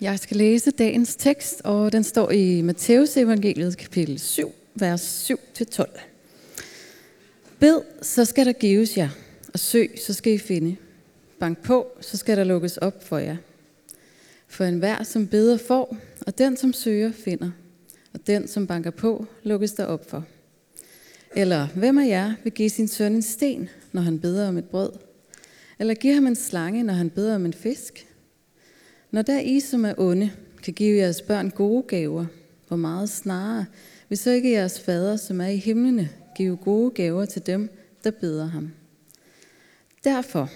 Jeg skal læse dagens tekst, og den står i Matteus evangeliet kapitel 7, vers 7-12. Bed, så skal der gives jer, og søg, så skal I finde. Bank på, så skal der lukkes op for jer. For enhver, som beder, får, og den, som søger, finder. Og den, som banker på, lukkes der op for. Eller hvem af jer vil give sin søn en sten, når han beder om et brød? Eller give ham en slange, når han beder om en fisk? Når der I, som er onde, kan give jeres børn gode gaver, hvor meget snarere vil så ikke jeres fader, som er i himlene, give gode gaver til dem, der beder ham. Derfor,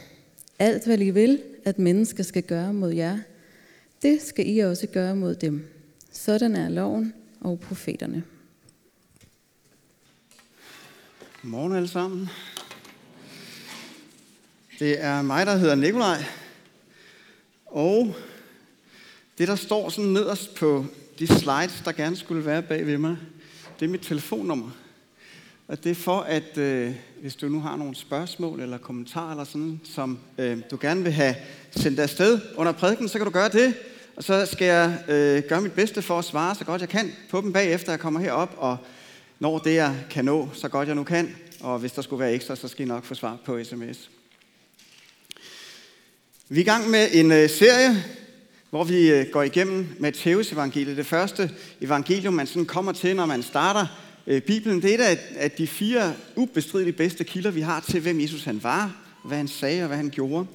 alt hvad I vil, at mennesker skal gøre mod jer, det skal I også gøre mod dem. Sådan er loven og profeterne. Godmorgen alle sammen. Det er mig, der hedder Nikolaj. Og det, der står sådan nederst på de slides, der gerne skulle være bag ved mig, det er mit telefonnummer. Og det er for, at øh, hvis du nu har nogle spørgsmål eller kommentarer eller sådan, som øh, du gerne vil have sendt afsted under prædiken, så kan du gøre det. Og så skal jeg øh, gøre mit bedste for at svare så godt jeg kan på dem bagefter, jeg kommer herop og når det, jeg kan nå, så godt jeg nu kan. Og hvis der skulle være ekstra, så skal I nok få svar på sms. Vi er i gang med en øh, serie, hvor vi øh, går igennem Matteus evangeliet. Det første evangelium, man sådan kommer til, når man starter øh, Bibelen. Det er et af de fire ubestrideligt bedste kilder, vi har til, hvem Jesus han var, hvad han sagde og hvad han gjorde.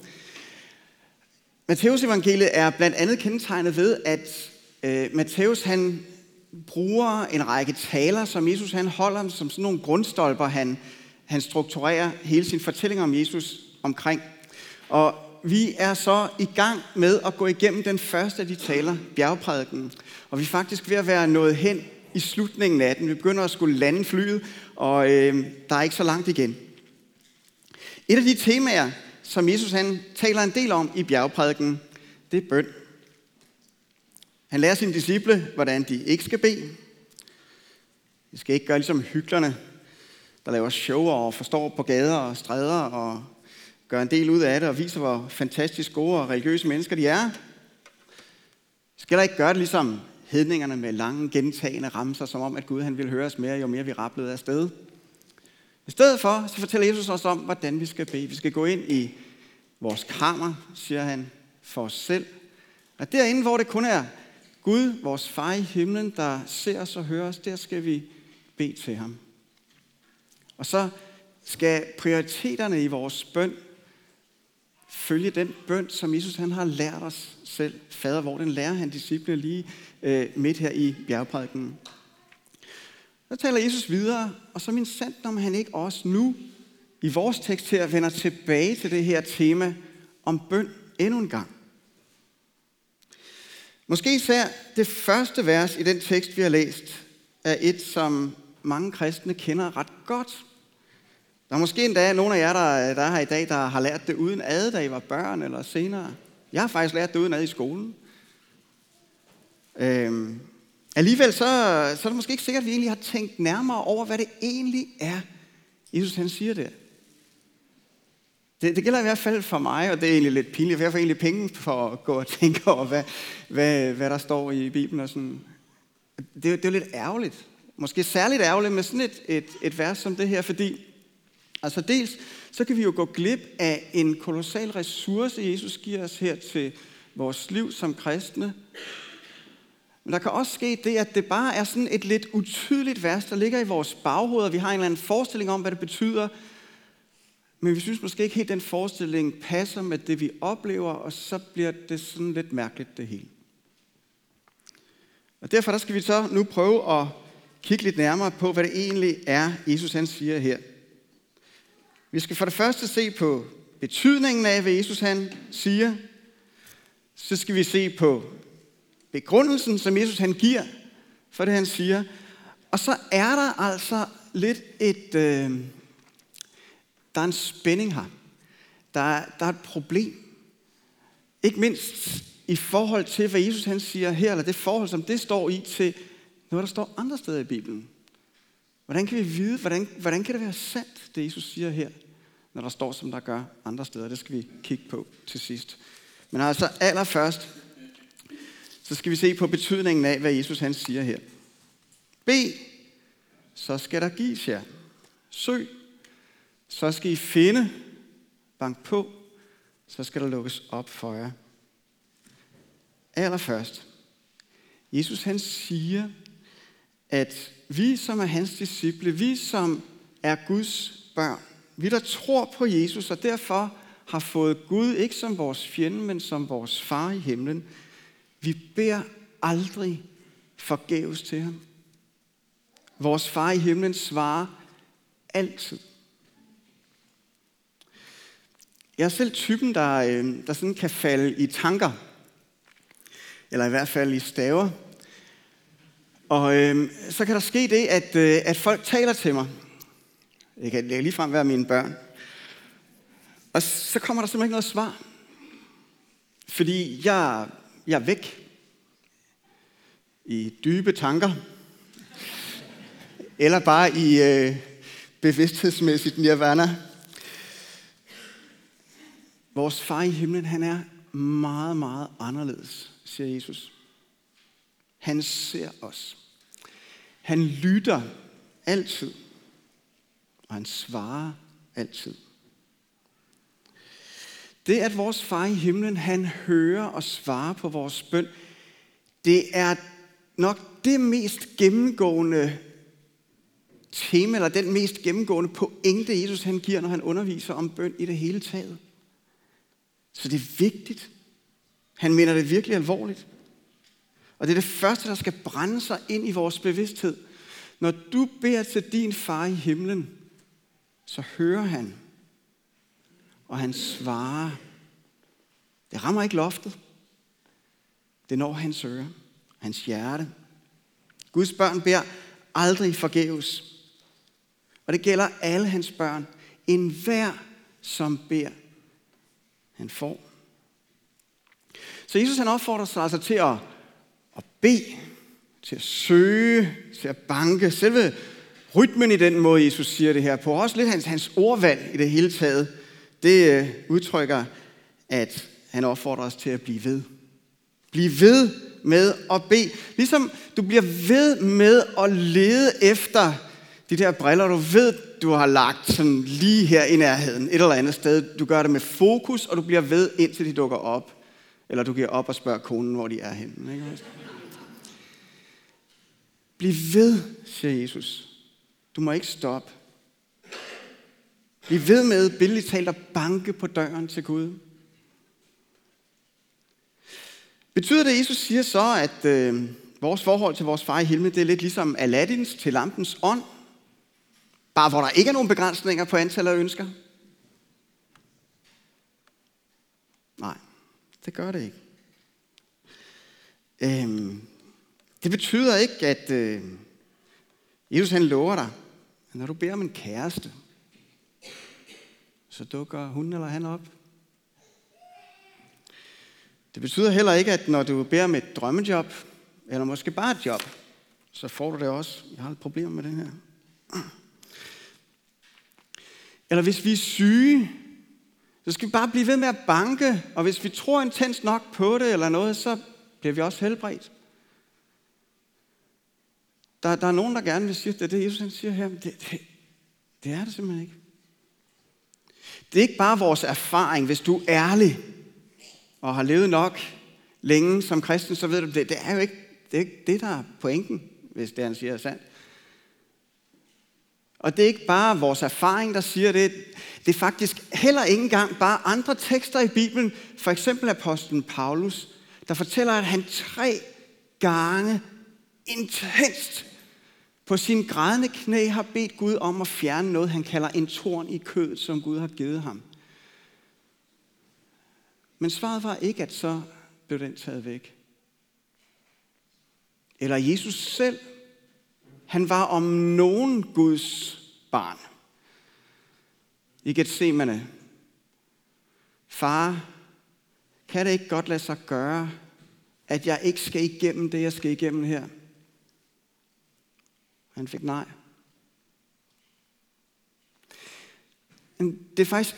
Matteus evangeliet er blandt andet kendetegnet ved, at øh, Matteus han bruger en række taler, som Jesus han holder som sådan nogle grundstolper, han, han strukturerer hele sin fortælling om Jesus omkring. Og vi er så i gang med at gå igennem den første af de taler, bjergprædiken. Og vi er faktisk ved at være nået hen i slutningen af den. Vi begynder at skulle lande flyet, og øh, der er ikke så langt igen. Et af de temaer, som Jesus han taler en del om i bjergprædiken, det er bøn. Han lærer sine disciple, hvordan de ikke skal bede. De skal ikke gøre ligesom hyklerne, der laver show og forstår på gader og stræder og gør en del ud af det og viser, hvor fantastisk gode og religiøse mennesker de er. Skal der ikke gøre det ligesom hedningerne med lange, gentagende ramser, som om, at Gud han ville høre os mere, jo mere vi rablede afsted. I stedet for, så fortæller Jesus os om, hvordan vi skal bede. Vi skal gå ind i vores kammer, siger han, for os selv. Og derinde, hvor det kun er Gud, vores far i himlen, der ser os og hører os, der skal vi bede til ham. Og så skal prioriteterne i vores bøn følge den bøn, som Jesus han har lært os selv. Fader, hvor den lærer han disciplene lige øh, midt her i bjergprædiken. Så taler Jesus videre, og så min sandt, om han ikke også nu i vores tekst her vender tilbage til det her tema om bøn endnu en gang. Måske især det første vers i den tekst, vi har læst, er et, som mange kristne kender ret godt. Der er måske endda nogle af jer, der, der er her i dag, der har lært det uden ad, da I var børn eller senere. Jeg har faktisk lært det uden ad i skolen. Øhm, alligevel så, så er det måske ikke sikkert, at vi egentlig har tænkt nærmere over, hvad det egentlig er, Jesus han siger det. Det, det gælder i hvert fald for mig, og det er egentlig lidt pinligt, for jeg får egentlig penge for at gå og tænke over, hvad, hvad, hvad der står i Bibelen. Og sådan. Det, det er jo lidt ærgerligt. Måske særligt ærgerligt med sådan et, et, et vers som det her, fordi altså dels så kan vi jo gå glip af en kolossal ressource, Jesus giver os her til vores liv som kristne. Men der kan også ske det, at det bare er sådan et lidt utydeligt vers, der ligger i vores baghoved, og vi har en eller anden forestilling om, hvad det betyder, men vi synes måske ikke helt, den forestilling passer med det, vi oplever, og så bliver det sådan lidt mærkeligt, det hele. Og derfor der skal vi så nu prøve at kigge lidt nærmere på, hvad det egentlig er, Jesus han siger her. Vi skal for det første se på betydningen af, hvad Jesus han siger. Så skal vi se på begrundelsen, som Jesus han giver for det, han siger. Og så er der altså lidt et, øh, der er en spænding her. Der er, der er et problem. Ikke mindst i forhold til, hvad Jesus han siger her, eller det forhold, som det står i til noget, der står andre steder i Bibelen. Hvordan kan vi vide, hvordan, hvordan kan det være sandt, det Jesus siger her, når der står, som der gør andre steder? Det skal vi kigge på til sidst. Men altså allerførst, så skal vi se på betydningen af, hvad Jesus han siger her. B, så skal der gives jer. Søg, så skal I finde. Bank på, så skal der lukkes op for jer. Allerførst, Jesus han siger, at vi som er hans disciple, vi som er Guds børn, vi der tror på Jesus og derfor har fået Gud ikke som vores fjende, men som vores far i himlen, vi beder aldrig forgæves til ham. Vores far i himlen svarer altid. Jeg er selv typen, der, øh, der sådan kan falde i tanker, eller i hvert fald i staver. Og øh, så kan der ske det, at, øh, at folk taler til mig. Det kan ligefrem være mine børn. Og så kommer der simpelthen ikke noget svar. Fordi jeg, jeg er væk i dybe tanker. Eller bare i øh, bevidsthedsmæssigt nirvana. Vores far i himlen, han er meget, meget anderledes, siger Jesus. Han ser os. Han lytter altid. Og han svarer altid. Det, at vores far i himlen, han hører og svarer på vores bøn, det er nok det mest gennemgående tema, eller den mest gennemgående pointe, Jesus han giver, når han underviser om bøn i det hele taget. Så det er vigtigt. Han mener det virkelig alvorligt. Og det er det første, der skal brænde sig ind i vores bevidsthed. Når du beder til din far i himlen, så hører han, og han svarer. Det rammer ikke loftet. Det når hans øre, hans hjerte. Guds børn beder aldrig forgæves. Og det gælder alle hans børn. En hver, som beder, han får. Så Jesus han opfordrer sig altså til at, bede, til at søge, til at banke. Selve rytmen i den måde, Jesus siger det her på, også lidt hans, hans ordvalg i det hele taget, det øh, udtrykker, at han opfordrer os til at blive ved. Bliv ved med at bede. Ligesom du bliver ved med at lede efter de der briller, du ved, du har lagt sådan lige her i nærheden, et eller andet sted. Du gør det med fokus, og du bliver ved, indtil de dukker op. Eller du giver op og spørger konen, hvor de er henne. Ikke? Bliv ved, siger Jesus. Du må ikke stoppe. Bliv ved med, billigt talt, at banke på døren til Gud. Betyder det, at Jesus siger så, at øh, vores forhold til vores far i himlen, det er lidt ligesom Aladdins til lampens ånd? Bare hvor der ikke er nogen begrænsninger på antallet af ønsker? Nej, det gør det ikke. Øhm, det betyder ikke, at øh, Jesus han lover dig, at når du beder om en kæreste, så dukker hun eller han op. Det betyder heller ikke, at når du beder om et drømmejob, eller måske bare et job, så får du det også. Jeg har et problem med den her. Eller hvis vi er syge, så skal vi bare blive ved med at banke, og hvis vi tror intens nok på det eller noget, så bliver vi også helbredt. Der, der er nogen, der gerne vil sige, at det er det, Jesus han siger her, men det, det, det er det simpelthen ikke. Det er ikke bare vores erfaring, hvis du er ærlig og har levet nok længe som kristen, så ved du, det, det er jo ikke det, er ikke det, der er pointen, hvis det, han siger, er sandt. Og det er ikke bare vores erfaring, der siger det. Det er faktisk heller ikke engang bare andre tekster i Bibelen. For eksempel apostlen Paulus, der fortæller, at han tre gange intenst på sin grædende knæ har bedt Gud om at fjerne noget, han kalder en torn i kødet, som Gud har givet ham. Men svaret var ikke, at så blev den taget væk. Eller Jesus selv han var om nogen Guds barn. I Gethsemane. Far, kan det ikke godt lade sig gøre, at jeg ikke skal igennem det, jeg skal igennem her? Han fik nej. Men det er faktisk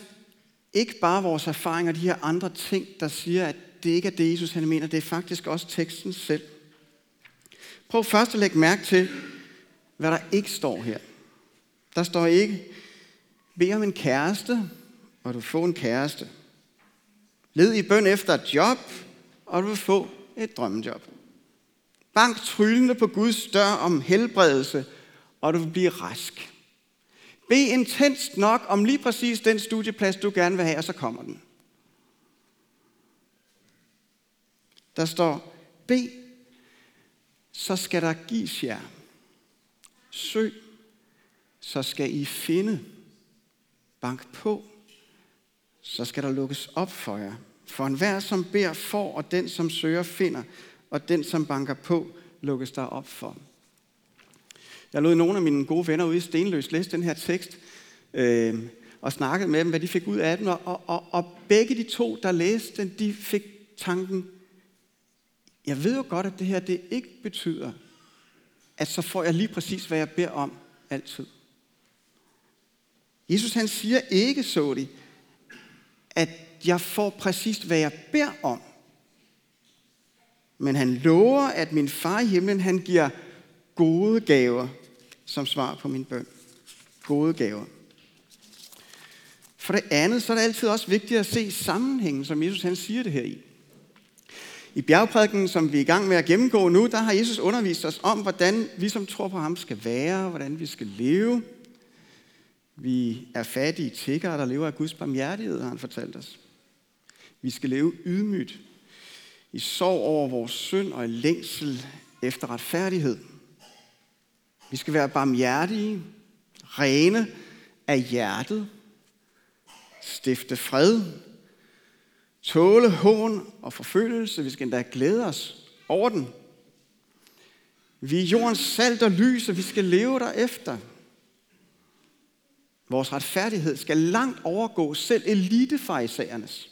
ikke bare vores erfaringer, de her andre ting, der siger, at det ikke er det, Jesus han mener. Det er faktisk også teksten selv. Prøv først at lægge mærke til, hvad der ikke står her. Der står ikke, bed om en kæreste, og du får en kæreste. Led i bøn efter et job, og du vil få et drømmejob. Bank tryllende på Guds dør om helbredelse, og du vil blive rask. Be intenst nok om lige præcis den studieplads, du gerne vil have, og så kommer den. Der står, B, så skal der gives jer. Søg, så skal I finde. Bank på, så skal der lukkes op for jer. For enhver, som beder, får, og den, som søger, finder, og den, som banker på, lukkes der op for. Jeg lod nogle af mine gode venner ude i Stenløs læse den her tekst, øh, og snakkede med dem, hvad de fik ud af den, og, og, og begge de to, der læste den, de fik tanken, jeg ved jo godt, at det her det ikke betyder, at så får jeg lige præcis, hvad jeg beder om altid. Jesus han siger ikke, så de, at jeg får præcis, hvad jeg beder om. Men han lover, at min far i himlen, han giver gode gaver som svar på min bøn. Gode gaver. For det andet, så er det altid også vigtigt at se sammenhængen, som Jesus han siger det her i. I bjergprædiken, som vi er i gang med at gennemgå nu, der har Jesus undervist os om, hvordan vi som tror på ham skal være, hvordan vi skal leve. Vi er fattige tiggere, der lever af Guds barmhjertighed, har han fortalt os. Vi skal leve ydmygt, i sorg over vores synd og i længsel efter retfærdighed. Vi skal være barmhjertige, rene af hjertet, stifte fred, tåle hån og forfølgelse. Vi skal endda glæde os over den. Vi er jordens salt og lys, og vi skal leve derefter. Vores retfærdighed skal langt overgå selv elitefejserernes.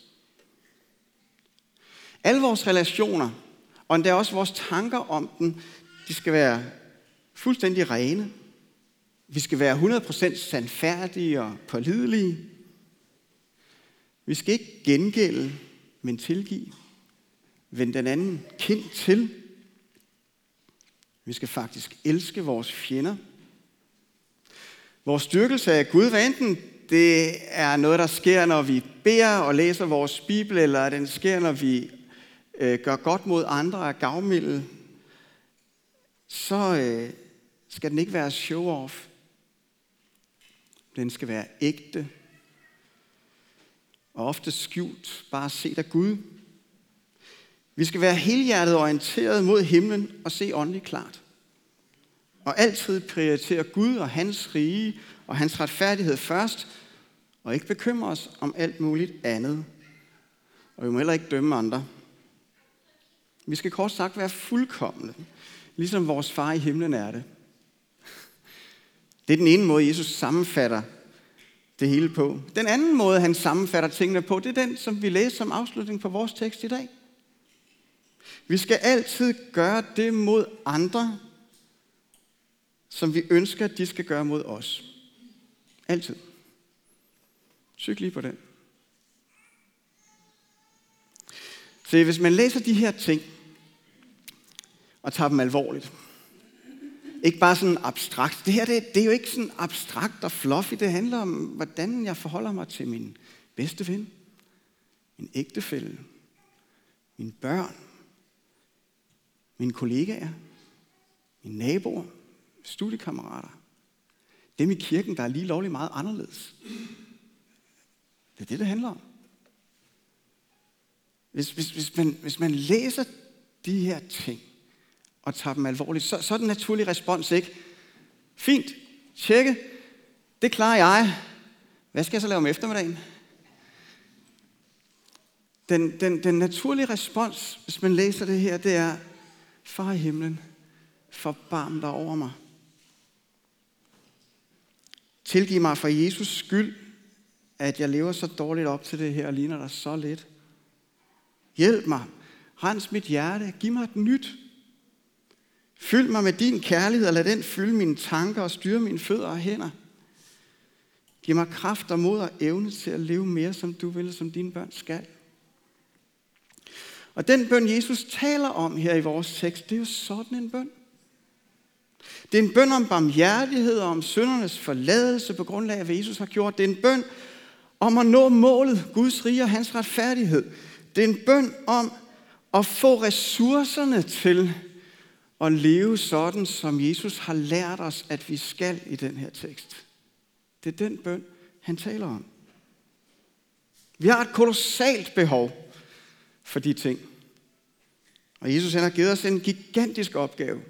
Alle vores relationer, og endda også vores tanker om den, de skal være fuldstændig rene. Vi skal være 100% sandfærdige og pålidelige. Vi skal ikke gengælde, men tilgive. Vend den anden kind til. Vi skal faktisk elske vores fjender. Vores styrkelse af Gud, hvad enten det er noget, der sker, når vi beder og læser vores Bibel, eller den sker, når vi øh, gør godt mod andre af gavmilde, så øh, skal den ikke være show-off. Den skal være ægte. Og ofte skjult, bare set af Gud. Vi skal være helhjertet orienteret mod himlen og se åndeligt klart. Og altid prioritere Gud og hans rige og hans retfærdighed først, og ikke bekymre os om alt muligt andet. Og vi må heller ikke dømme andre. Vi skal kort sagt være fuldkommende, ligesom vores far i himlen er det. Det er den ene måde, Jesus sammenfatter det hele på. Den anden måde, han sammenfatter tingene på, det er den, som vi læser som afslutning på vores tekst i dag. Vi skal altid gøre det mod andre, som vi ønsker, at de skal gøre mod os. Altid. Syg lige på den. Se, hvis man læser de her ting, og tager dem alvorligt, ikke bare sådan abstrakt. Det her det, det er jo ikke sådan abstrakt og fluffy. Det handler om, hvordan jeg forholder mig til min bedste ven, min ægtefælle, mine børn, mine kollegaer, mine naboer, studiekammerater. Dem i kirken, der er lige lovligt meget anderledes. Det er det, det handler om. Hvis, hvis, hvis, man, hvis man læser de her ting, og tager dem alvorligt, så, så er den naturlige respons ikke, fint, tjekke, det klarer jeg. Hvad skal jeg så lave om eftermiddagen? Den, den, den naturlige respons, hvis man læser det her, det er, far i himlen, forbarm dig over mig. Tilgiv mig for Jesus skyld, at jeg lever så dårligt op til det her og ligner dig så lidt. Hjælp mig. Rens mit hjerte. Giv mig et nyt. Fyld mig med din kærlighed, og lad den fylde mine tanker og styre mine fødder og hænder. Giv mig kraft og mod og evne til at leve mere, som du vil, som dine børn skal. Og den bøn, Jesus taler om her i vores tekst, det er jo sådan en bøn. Det er en bøn om barmhjertighed og om syndernes forladelse på grundlag af, hvad Jesus har gjort. Det er en bøn om at nå målet, Guds rige og hans retfærdighed. Det er en bøn om at få ressourcerne til at leve sådan, som Jesus har lært os, at vi skal i den her tekst. Det er den bøn, han taler om. Vi har et kolossalt behov for de ting. Og Jesus han har givet os en gigantisk opgave.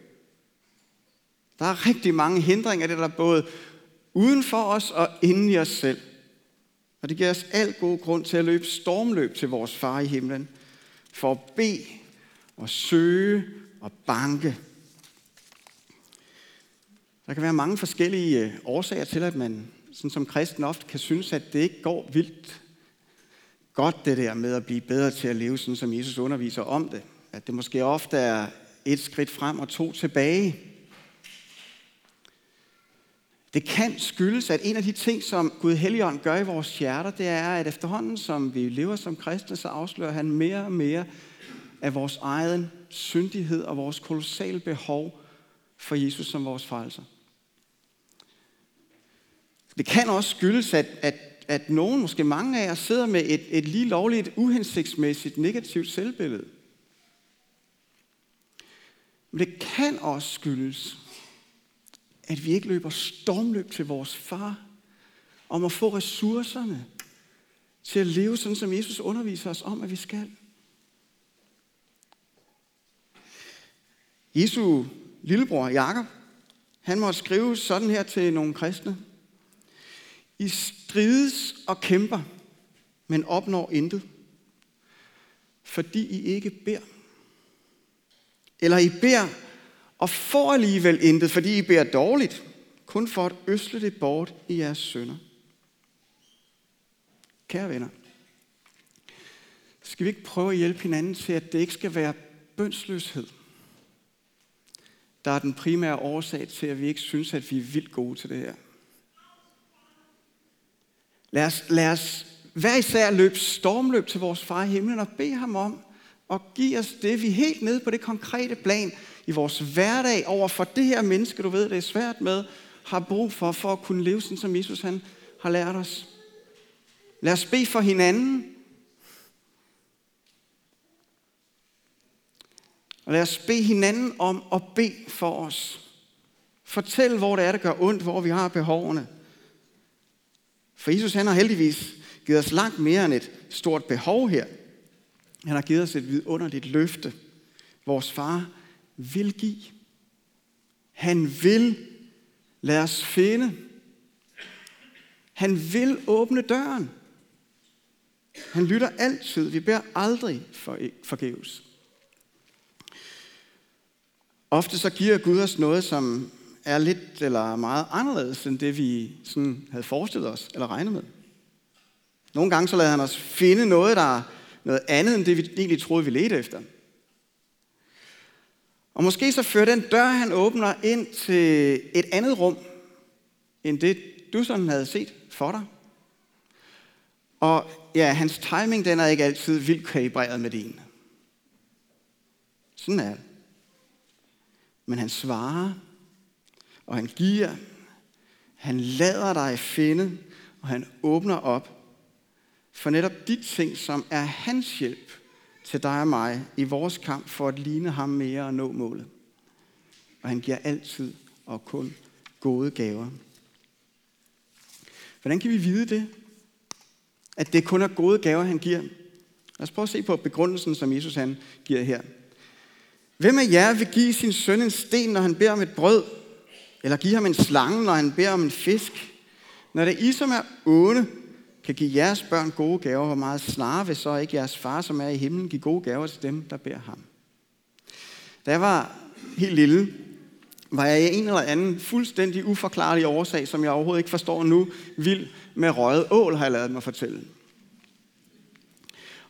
Der er rigtig mange hindringer, det der er både uden for os og inden i os selv. Og det giver os al god grund til at løbe stormløb til vores far i himlen, for at bede og søge og banke. Der kan være mange forskellige øh, årsager til, at man sådan som kristen ofte kan synes, at det ikke går vildt godt det der med at blive bedre til at leve sådan, som Jesus underviser om det. At det måske ofte er et skridt frem og to tilbage. Det kan skyldes, at en af de ting, som Gud Helligånd gør i vores hjerter, det er, at efterhånden, som vi lever som kristne, så afslører han mere og mere af vores egen syndighed og vores kolossale behov for Jesus som vores frelser. Det kan også skyldes, at, at, at nogen, måske mange af jer, sidder med et, et lige lovligt, uhensigtsmæssigt, negativt selvbillede. Men det kan også skyldes, at vi ikke løber stormløb til vores far, om at få ressourcerne til at leve sådan, som Jesus underviser os om, at vi skal. Jesu lillebror Jakob, han måtte skrive sådan her til nogle kristne. I strides og kæmper, men opnår intet, fordi I ikke beder. Eller I beder og får alligevel intet, fordi I beder dårligt, kun for at øsle det bort i jeres sønder. Kære venner, skal vi ikke prøve at hjælpe hinanden til, at det ikke skal være bønsløshed, der er den primære årsag til, at vi ikke synes, at vi er vildt gode til det her. Lad os, lad os hver især løbe stormløb til vores far i himlen og bede ham om at give os det, vi helt nede på det konkrete plan i vores hverdag over for det her menneske, du ved, det er svært med, har brug for, for at kunne leve sådan, som Jesus han har lært os. Lad os bede for hinanden. Og lad os bede hinanden om at bede for os. Fortæl, hvor det er, der gør ondt, hvor vi har behovene. For Jesus han har heldigvis givet os langt mere end et stort behov her. Han har givet os et vidunderligt løfte. Vores far vil give. Han vil lade os finde. Han vil åbne døren. Han lytter altid. Vi beder aldrig for, forgæves. Ofte så giver Gud os noget, som er lidt eller meget anderledes end det, vi sådan havde forestillet os eller regnet med. Nogle gange så lader han os finde noget, der er noget andet end det, vi egentlig troede, vi ledte efter. Og måske så fører den dør, han åbner ind til et andet rum, end det, du sådan havde set for dig. Og ja, hans timing, den er ikke altid vildt kalibreret med din. Sådan er det. Men han svarer, og han giver, han lader dig finde, og han åbner op for netop de ting, som er hans hjælp til dig og mig i vores kamp for at ligne ham mere og nå målet. Og han giver altid og kun gode gaver. Hvordan kan vi vide det? At det kun er gode gaver, han giver. Lad os prøve at se på begrundelsen, som Jesus han giver her. Hvem af jer vil give sin søn en sten, når han beder om et brød? Eller give ham en slange, når han beder om en fisk? Når det I, som er onde, kan give jeres børn gode gaver, hvor meget snarere vil så ikke jeres far, som er i himlen, give gode gaver til dem, der beder ham. Da jeg var helt lille, var jeg i en eller anden fuldstændig uforklarlig årsag, som jeg overhovedet ikke forstår nu, vild med røget ål, har jeg lavet mig fortælle.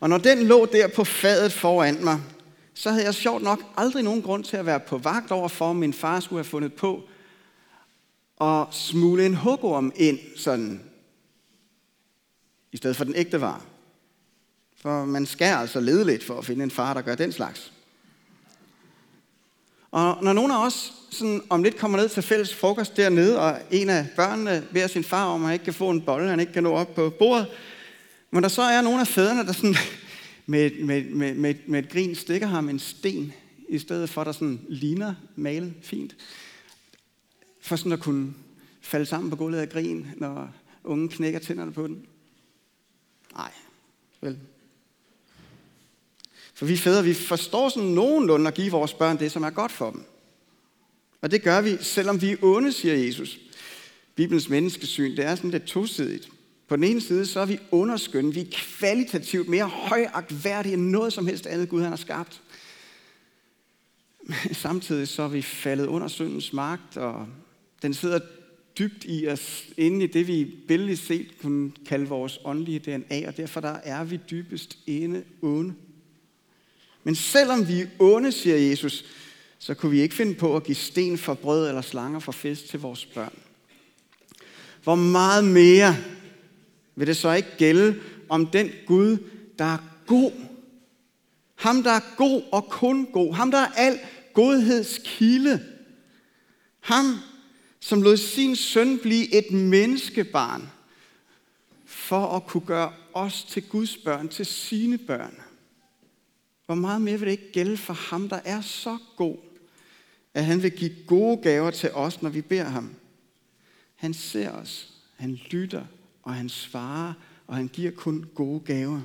Og når den lå der på fadet foran mig, så havde jeg sjovt nok aldrig nogen grund til at være på vagt over for, om min far skulle have fundet på at smule en hugorm ind sådan i stedet for den ægte var. For man skal altså lede lidt for at finde en far, der gør den slags. Og når nogen af os sådan om lidt kommer ned til fælles frokost dernede, og en af børnene beder sin far om, at han ikke kan få en bolle, han ikke kan nå op på bordet, men der så er nogle af fædrene, der sådan med, med, med, med, med et grin stikker ham en sten, i stedet for, der sådan ligner malet fint, for sådan at kunne falde sammen på gulvet af grin, når ungen knækker tænderne på den. Nej, vel. For vi fædre, vi forstår sådan nogenlunde at give vores børn det, som er godt for dem. Og det gør vi, selvom vi er onde, siger Jesus. Bibelens menneskesyn, det er sådan lidt tosidigt. På den ene side, så er vi underskønne. Vi er kvalitativt mere højagtværdige end noget som helst andet, Gud han har skabt. Men samtidig så er vi faldet under syndens magt, og den sidder dybt i os, inde i det, vi billedligt set kunne kalde vores åndelige DNA, og derfor der er vi dybest ene onde. Men selvom vi er onde, siger Jesus, så kunne vi ikke finde på at give sten for brød eller slanger for fisk til vores børn. Hvor meget mere vil det så ikke gælde om den Gud, der er god. Ham, der er god og kun god. Ham, der er al godhedskilde. Ham, som lod sin søn blive et menneskebarn, for at kunne gøre os til Guds børn, til sine børn. Hvor meget mere vil det ikke gælde for ham, der er så god, at han vil give gode gaver til os, når vi beder ham. Han ser os, han lytter, og han svarer, og han giver kun gode gaver.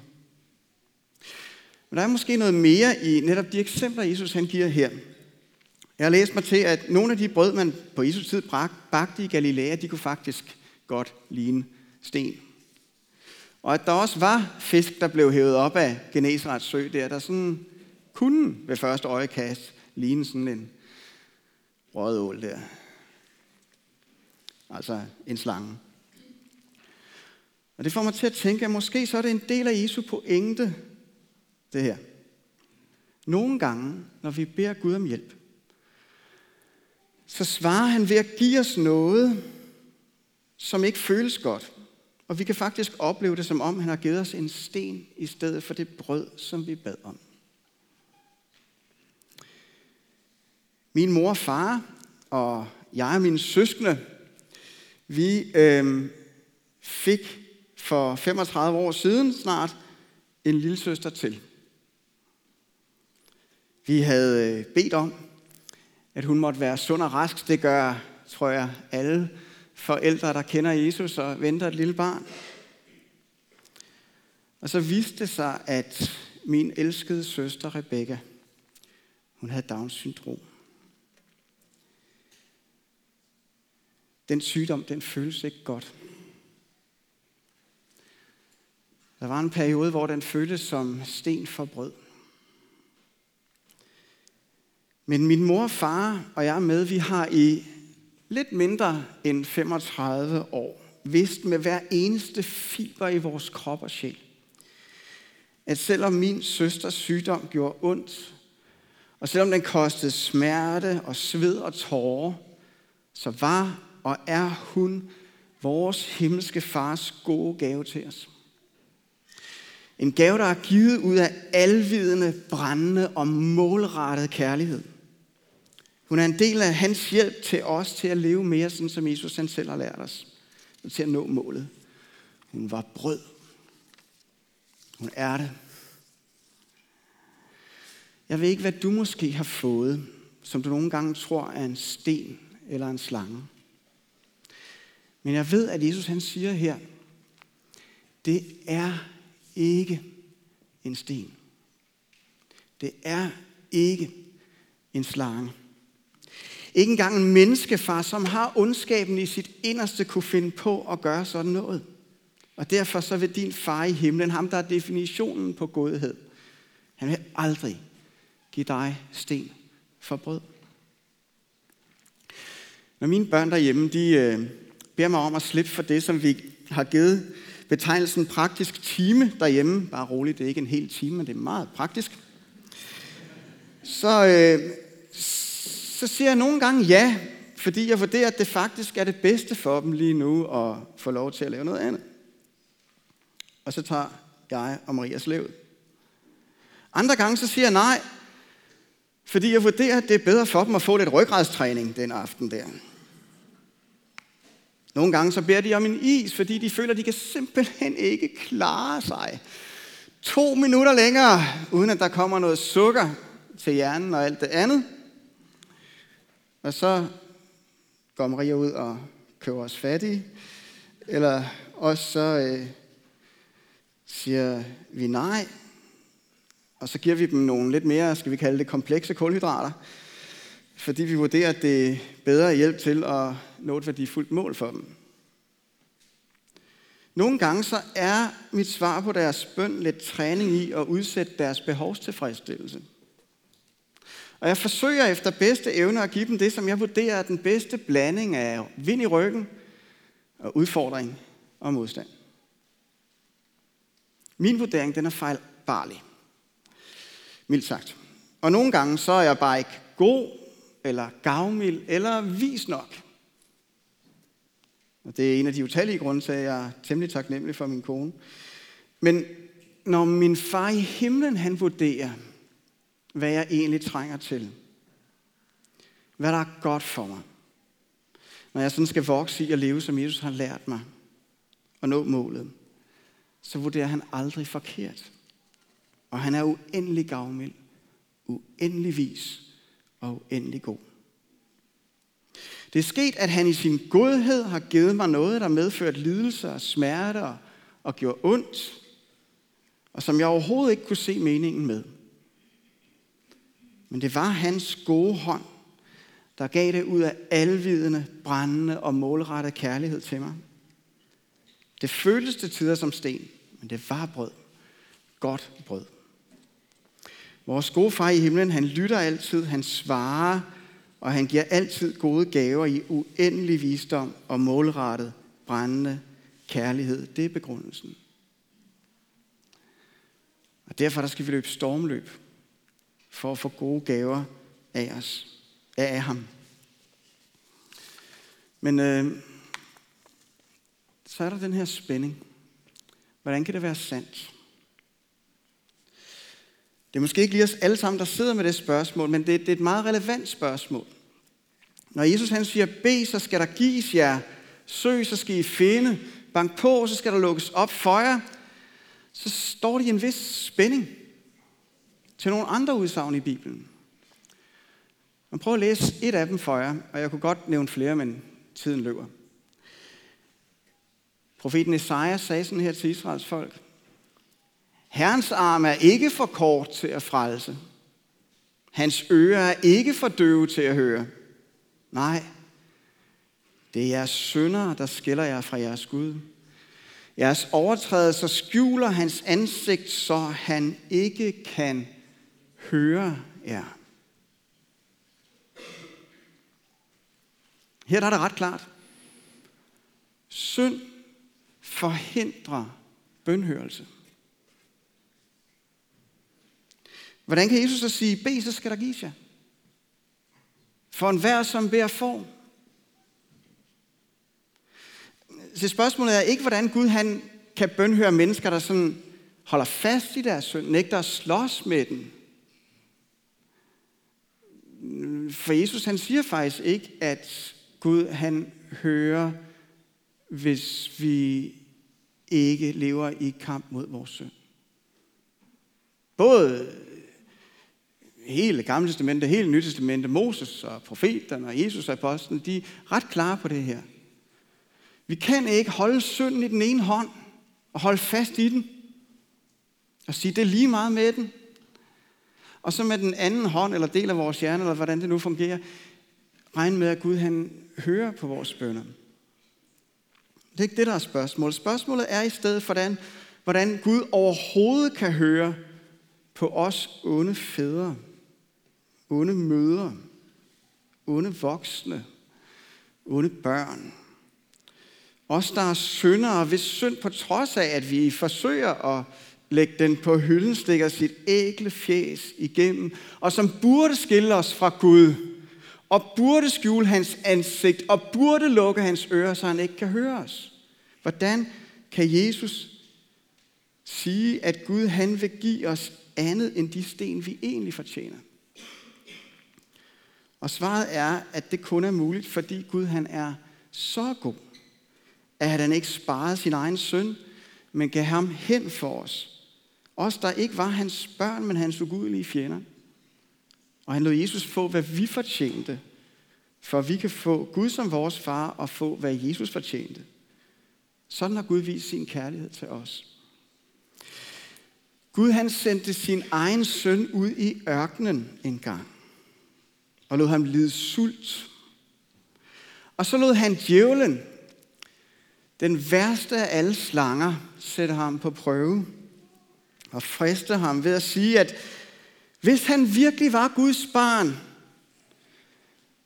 Men der er måske noget mere i netop de eksempler, Jesus han giver her. Jeg har læst mig til, at nogle af de brød, man på Jesu tid bagte i Galilea, de kunne faktisk godt ligne sten. Og at der også var fisk, der blev hævet op af Genesarets sø der, der sådan kunne ved første øjekast ligne sådan en rødål der. Altså en slange. Og det får mig til at tænke, at måske så er det en del af Jesu pointe, det her. Nogle gange, når vi beder Gud om hjælp, så svarer han ved at give os noget, som ikke føles godt. Og vi kan faktisk opleve det, som om han har givet os en sten i stedet for det brød, som vi bad om. Min mor og far og jeg og mine søskende, vi øh, fik for 35 år siden snart en lille søster til. Vi havde øh, bedt om, at hun måtte være sund og rask. Det gør, tror jeg, alle forældre, der kender Jesus og venter et lille barn. Og så viste det sig, at min elskede søster Rebecca, hun havde Downs syndrom. Den sygdom, den føles ikke godt. Der var en periode, hvor den føltes som sten for brød. Men min mor, far og jeg med, vi har i lidt mindre end 35 år vidst med hver eneste fiber i vores krop og sjæl, at selvom min søsters sygdom gjorde ondt, og selvom den kostede smerte og sved og tårer, så var og er hun vores himmelske fars gode gave til os. En gave, der er givet ud af alvidende, brændende og målrettet kærlighed. Hun er en del af hans hjælp til os til at leve mere, sådan som Jesus han selv har lært os. Og til at nå målet. Hun var brød. Hun er det. Jeg ved ikke, hvad du måske har fået, som du nogle gange tror er en sten eller en slange. Men jeg ved, at Jesus han siger her, det er ikke en sten. Det er ikke en slange. Ikke engang en menneskefar, som har ondskaben i sit inderste, kunne finde på at gøre sådan noget. Og derfor så vil din far i himlen, ham der er definitionen på godhed, han vil aldrig give dig sten for brød. Når mine børn derhjemme, de øh, beder mig om at slippe for det, som vi har givet betegnelsen praktisk time derhjemme. Bare roligt, det er ikke en hel time, men det er meget praktisk. Så, øh, så siger jeg nogle gange ja, fordi jeg vurderer, at det faktisk er det bedste for dem lige nu at få lov til at lave noget andet. Og så tager jeg og Marias levet. Andre gange så siger jeg nej, fordi jeg vurderer, at det er bedre for dem at få lidt ryggradstræning den aften der. Nogle gange så beder de om en is, fordi de føler, at de kan simpelthen ikke klare sig to minutter længere, uden at der kommer noget sukker til hjernen og alt det andet. Og så går Maria ud og køber os fattige. Eller også så øh, siger vi nej, og så giver vi dem nogle lidt mere, skal vi kalde det, komplekse kulhydrater, fordi vi vurderer, at det er bedre hjælp til at nå et værdifuldt mål for dem. Nogle gange så er mit svar på deres bøn lidt træning i at udsætte deres behovstilfredsstillelse. Og jeg forsøger efter bedste evne at give dem det, som jeg vurderer er den bedste blanding af vind i ryggen og udfordring og modstand. Min vurdering den er fejlbarlig. Mildt sagt. Og nogle gange så er jeg bare ikke god, eller gavmild, eller vis nok. Og det er en af de utallige grunde til, at jeg er temmelig taknemmelig for min kone. Men når min far i himlen, han vurderer, hvad jeg egentlig trænger til, hvad der er godt for mig, når jeg sådan skal vokse i at leve, som Jesus har lært mig, og nå målet, så vurderer han aldrig forkert. Og han er uendelig gavmild, uendelig vis og uendelig god. Det er sket, at han i sin godhed har givet mig noget, der medført lidelse og smerte og, og gjort ondt, og som jeg overhovedet ikke kunne se meningen med. Men det var hans gode hånd, der gav det ud af alvidende, brændende og målrettet kærlighed til mig. Det føltes til tider som sten, men det var brød. Godt brød. Vores gode far i himlen, han lytter altid, han svarer, og han giver altid gode gaver i uendelig visdom og målrettet, brændende kærlighed. Det er begrundelsen. Og derfor der skal vi løbe stormløb for at få gode gaver af os, af ham. Men øh, så er der den her spænding. Hvordan kan det være sandt? Det er måske ikke lige os alle sammen, der sidder med det spørgsmål, men det, det er et meget relevant spørgsmål. Når Jesus han siger, bed, så skal der gives jer. Søg, så skal I finde. Bank på, så skal der lukkes op for jer. Så står det i en vis spænding til nogle andre udsagn i Bibelen. Man prøver at læse et af dem for jer, og jeg kunne godt nævne flere, men tiden løber. Profeten Esajas sagde sådan her til Israels folk. Herrens arm er ikke for kort til at frelse. Hans ører er ikke for døve til at høre. Nej, det er jeres synder, der skiller jer fra jeres Gud. Jeres overtrædelser skjuler hans ansigt, så han ikke kan høre jer. Her er det ret klart. Synd forhindrer bønhørelse. Hvordan kan Jesus så sige, bed, så skal der gives jer? For enhver, som beder får. Så spørgsmålet er ikke, hvordan Gud han kan bønhøre mennesker, der sådan holder fast i deres synd, nægter at slås med den. For Jesus han siger faktisk ikke, at Gud han hører, hvis vi ikke lever i kamp mod vores synd. Både hele Gamle Testamente, hele Nye Testamente, Moses og profeterne og Jesus og apostlen, de er ret klare på det her. Vi kan ikke holde synden i den ene hånd og holde fast i den og sige, det er lige meget med den. Og så med den anden hånd eller del af vores hjerne, eller hvordan det nu fungerer, regne med, at Gud han hører på vores bønder. Det er ikke det, der er spørgsmålet. Spørgsmålet er i stedet, hvordan, hvordan Gud overhovedet kan høre på os onde fædre onde mødre, onde voksne, onde børn. Os, der er syndere, hvis synd på trods af, at vi forsøger at lægge den på hylden, stikker sit ægle fjes igennem, og som burde skille os fra Gud, og burde skjule hans ansigt, og burde lukke hans ører, så han ikke kan høre os. Hvordan kan Jesus sige, at Gud han vil give os andet end de sten, vi egentlig fortjener? Og svaret er, at det kun er muligt, fordi Gud han er så god, at han ikke sparede sin egen søn, men gav ham hen for os. Os, der ikke var hans børn, men hans ugudelige fjender. Og han lod Jesus få, hvad vi fortjente, for vi kan få Gud som vores far og få, hvad Jesus fortjente. Sådan har Gud vist sin kærlighed til os. Gud han sendte sin egen søn ud i ørkenen en gang og lod ham lide sult. Og så lod han djævlen, den værste af alle slanger, sætte ham på prøve og friste ham ved at sige, at hvis han virkelig var Guds barn,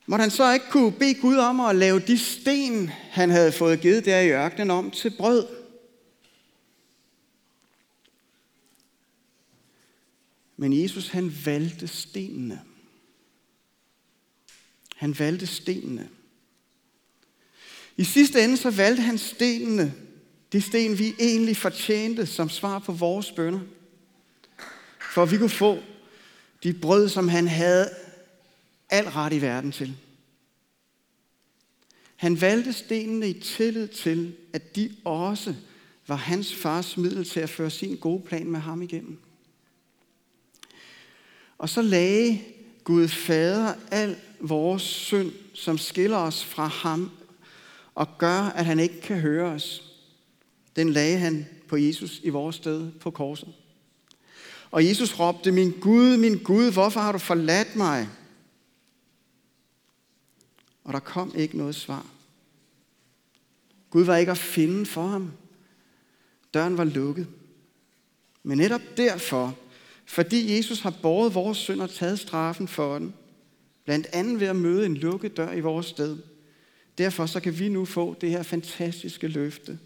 måtte han så ikke kunne bede Gud om at lave de sten, han havde fået givet der i ørkenen om til brød. Men Jesus han valgte stenene. Han valgte stenene. I sidste ende så valgte han stenene, de sten vi egentlig fortjente som svar på vores bønder. For at vi kunne få de brød, som han havde al ret i verden til. Han valgte stenene i tillid til, at de også var hans fars middel til at føre sin gode plan med ham igennem. Og så lagde Gud Fader al vores synd, som skiller os fra ham og gør, at han ikke kan høre os. Den lagde han på Jesus i vores sted på korset. Og Jesus råbte, min Gud, min Gud, hvorfor har du forladt mig? Og der kom ikke noget svar. Gud var ikke at finde for ham. Døren var lukket. Men netop derfor, fordi Jesus har båret vores synd og taget straffen for den, blandt andet ved at møde en lukket dør i vores sted, derfor så kan vi nu få det her fantastiske løfte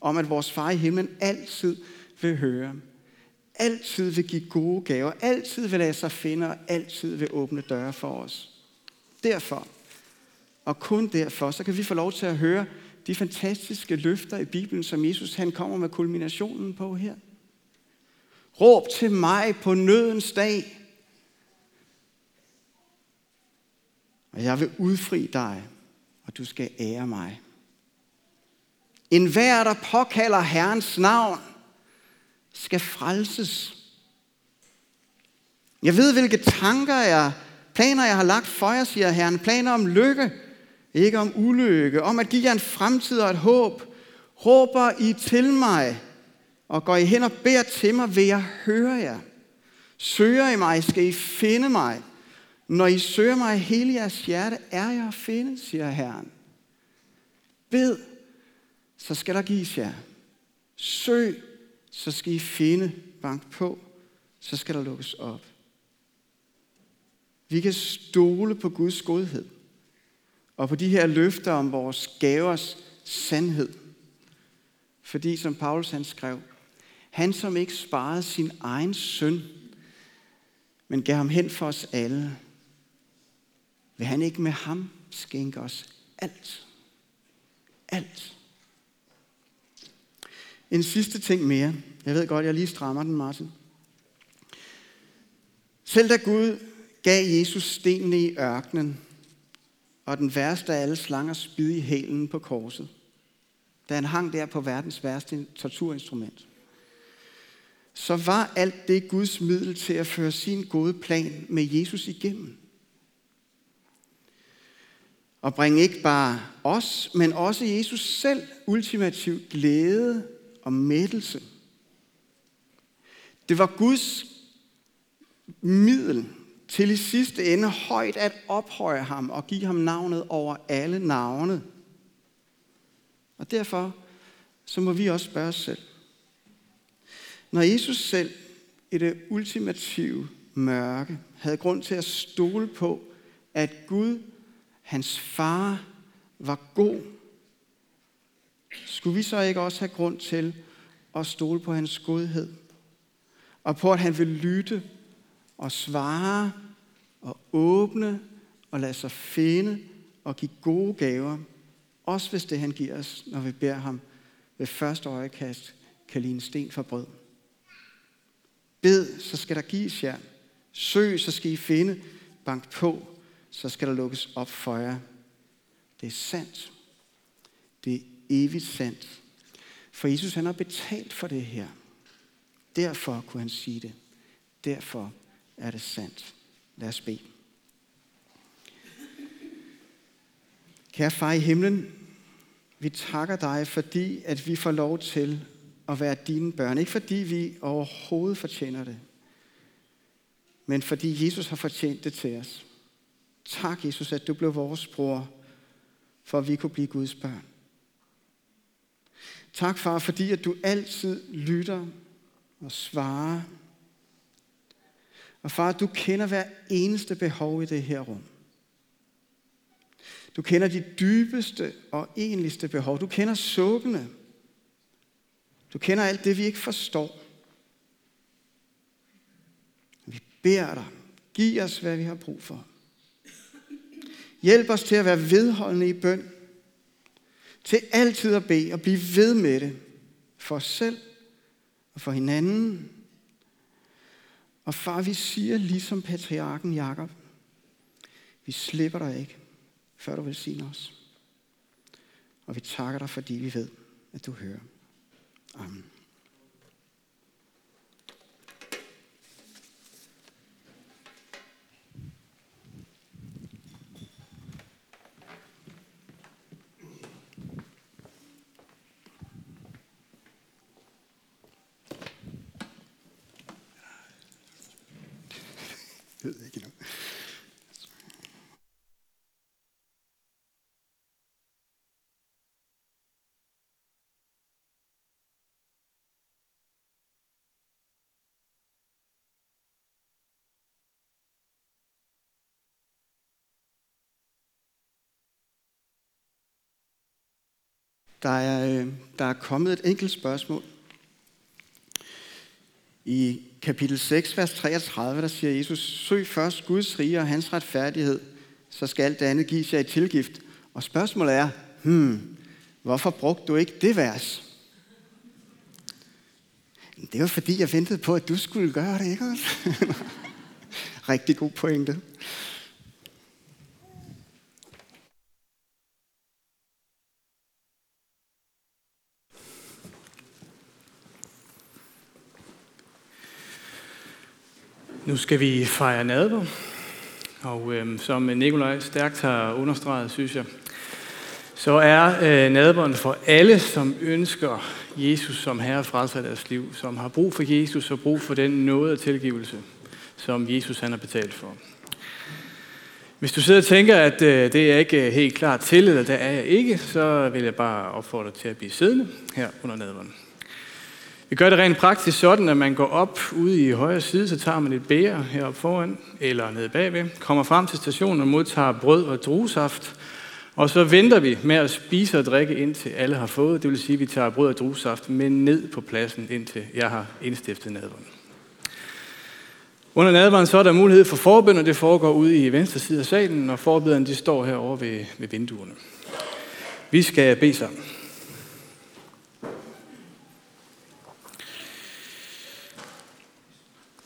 om, at vores far i himlen altid vil høre, altid vil give gode gaver, altid vil lade sig finde og altid vil åbne døre for os. Derfor, og kun derfor, så kan vi få lov til at høre de fantastiske løfter i Bibelen, som Jesus han kommer med kulminationen på her. Råb til mig på nødens dag, og jeg vil udfri dig, og du skal ære mig. En hver, der påkalder Herrens navn, skal frelses. Jeg ved, hvilke tanker jeg, planer jeg har lagt for jer, siger Herren. Planer om lykke, ikke om ulykke. Om at give jer en fremtid og et håb. Råber I til mig, og går I hen og beder til mig, vil jeg høre jer. Søger I mig, skal I finde mig. Når I søger mig hele jeres hjerte, er jeg at finde, siger Herren. Bed, så skal der gives jer. Søg, så skal I finde. Bank på, så skal der lukkes op. Vi kan stole på Guds godhed og på de her løfter om vores gavers sandhed. Fordi, som Paulus han skrev, han som ikke sparede sin egen søn, men gav ham hen for os alle, vil han ikke med ham skænke os alt. Alt. En sidste ting mere. Jeg ved godt, jeg lige strammer den, Martin. Selv da Gud gav Jesus stenene i ørkenen, og den værste af alle slanger spid i hælen på korset, da han hang der på verdens værste torturinstrument, så var alt det Guds middel til at føre sin gode plan med Jesus igennem. Og bringe ikke bare os, men også Jesus selv ultimativ glæde og mættelse. Det var Guds middel til i sidste ende højt at ophøje ham og give ham navnet over alle navne. Og derfor så må vi også spørge os selv. Når Jesus selv i det ultimative mørke havde grund til at stole på, at Gud, hans far, var god, skulle vi så ikke også have grund til at stole på hans godhed? Og på, at han vil lytte og svare og åbne og lade sig finde og give gode gaver, også hvis det han giver os, når vi beder ham ved første øjekast kan ligne sten for brød. Bed, så skal der gives jer. Søg, så skal I finde. Bank på, så skal der lukkes op for jer. Det er sandt. Det er evigt sandt. For Jesus han har betalt for det her. Derfor kunne han sige det. Derfor er det sandt. Lad os bede. Kære far i himlen, vi takker dig, fordi at vi får lov til at være dine børn. Ikke fordi vi overhovedet fortjener det, men fordi Jesus har fortjent det til os. Tak, Jesus, at du blev vores bror, for at vi kunne blive Guds børn. Tak, far, fordi at du altid lytter og svarer. Og far, du kender hver eneste behov i det her rum. Du kender de dybeste og enligste behov. Du kender sukkene. Du kender alt det, vi ikke forstår. Vi beder dig, giv os, hvad vi har brug for. Hjælp os til at være vedholdende i bøn. Til altid at bede og blive ved med det. For os selv og for hinanden. Og far, vi siger ligesom patriarken Jakob, vi slipper dig ikke, før du vil sige os. Og vi takker dig, fordi vi ved, at du hører. Amen. Ved ikke endnu. Der er, øh, der er kommet et enkelt spørgsmål. I kapitel 6, vers 33, der siger Jesus, søg først Guds rige og hans retfærdighed, så skal alt det andet gives jer i tilgift. Og spørgsmålet er, hmm, hvorfor brugte du ikke det vers? Det var fordi, jeg ventede på, at du skulle gøre det, ikke også? Rigtig god pointe. Nu skal vi fejre nadver, og øh, som Nikolaj stærkt har understreget, synes jeg, så er øh, nadveren for alle, som ønsker Jesus som herre frelser deres liv, som har brug for Jesus og brug for den nåde og tilgivelse, som Jesus han har betalt for. Hvis du sidder og tænker, at øh, det er ikke øh, helt klart til, eller det er jeg ikke, så vil jeg bare opfordre dig til at blive siddende her under nadveren. Vi gør det rent praktisk sådan, at man går op ude i højre side, så tager man et bære heroppe foran, eller nede bagved, kommer frem til stationen og modtager brød og druesaft, og så venter vi med at spise og drikke, indtil alle har fået. Det vil sige, at vi tager brød og druesaft med ned på pladsen, indtil jeg har indstiftet nadveren. Under nadveren så er der mulighed for forbøn, og det foregår ude i venstre side af salen, og forbederne de står herovre ved, ved vinduerne. Vi skal bede sammen.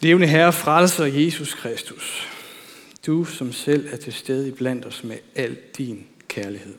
Levende Herre, frelser Jesus Kristus. Du som selv er til stede blandt os med al din kærlighed.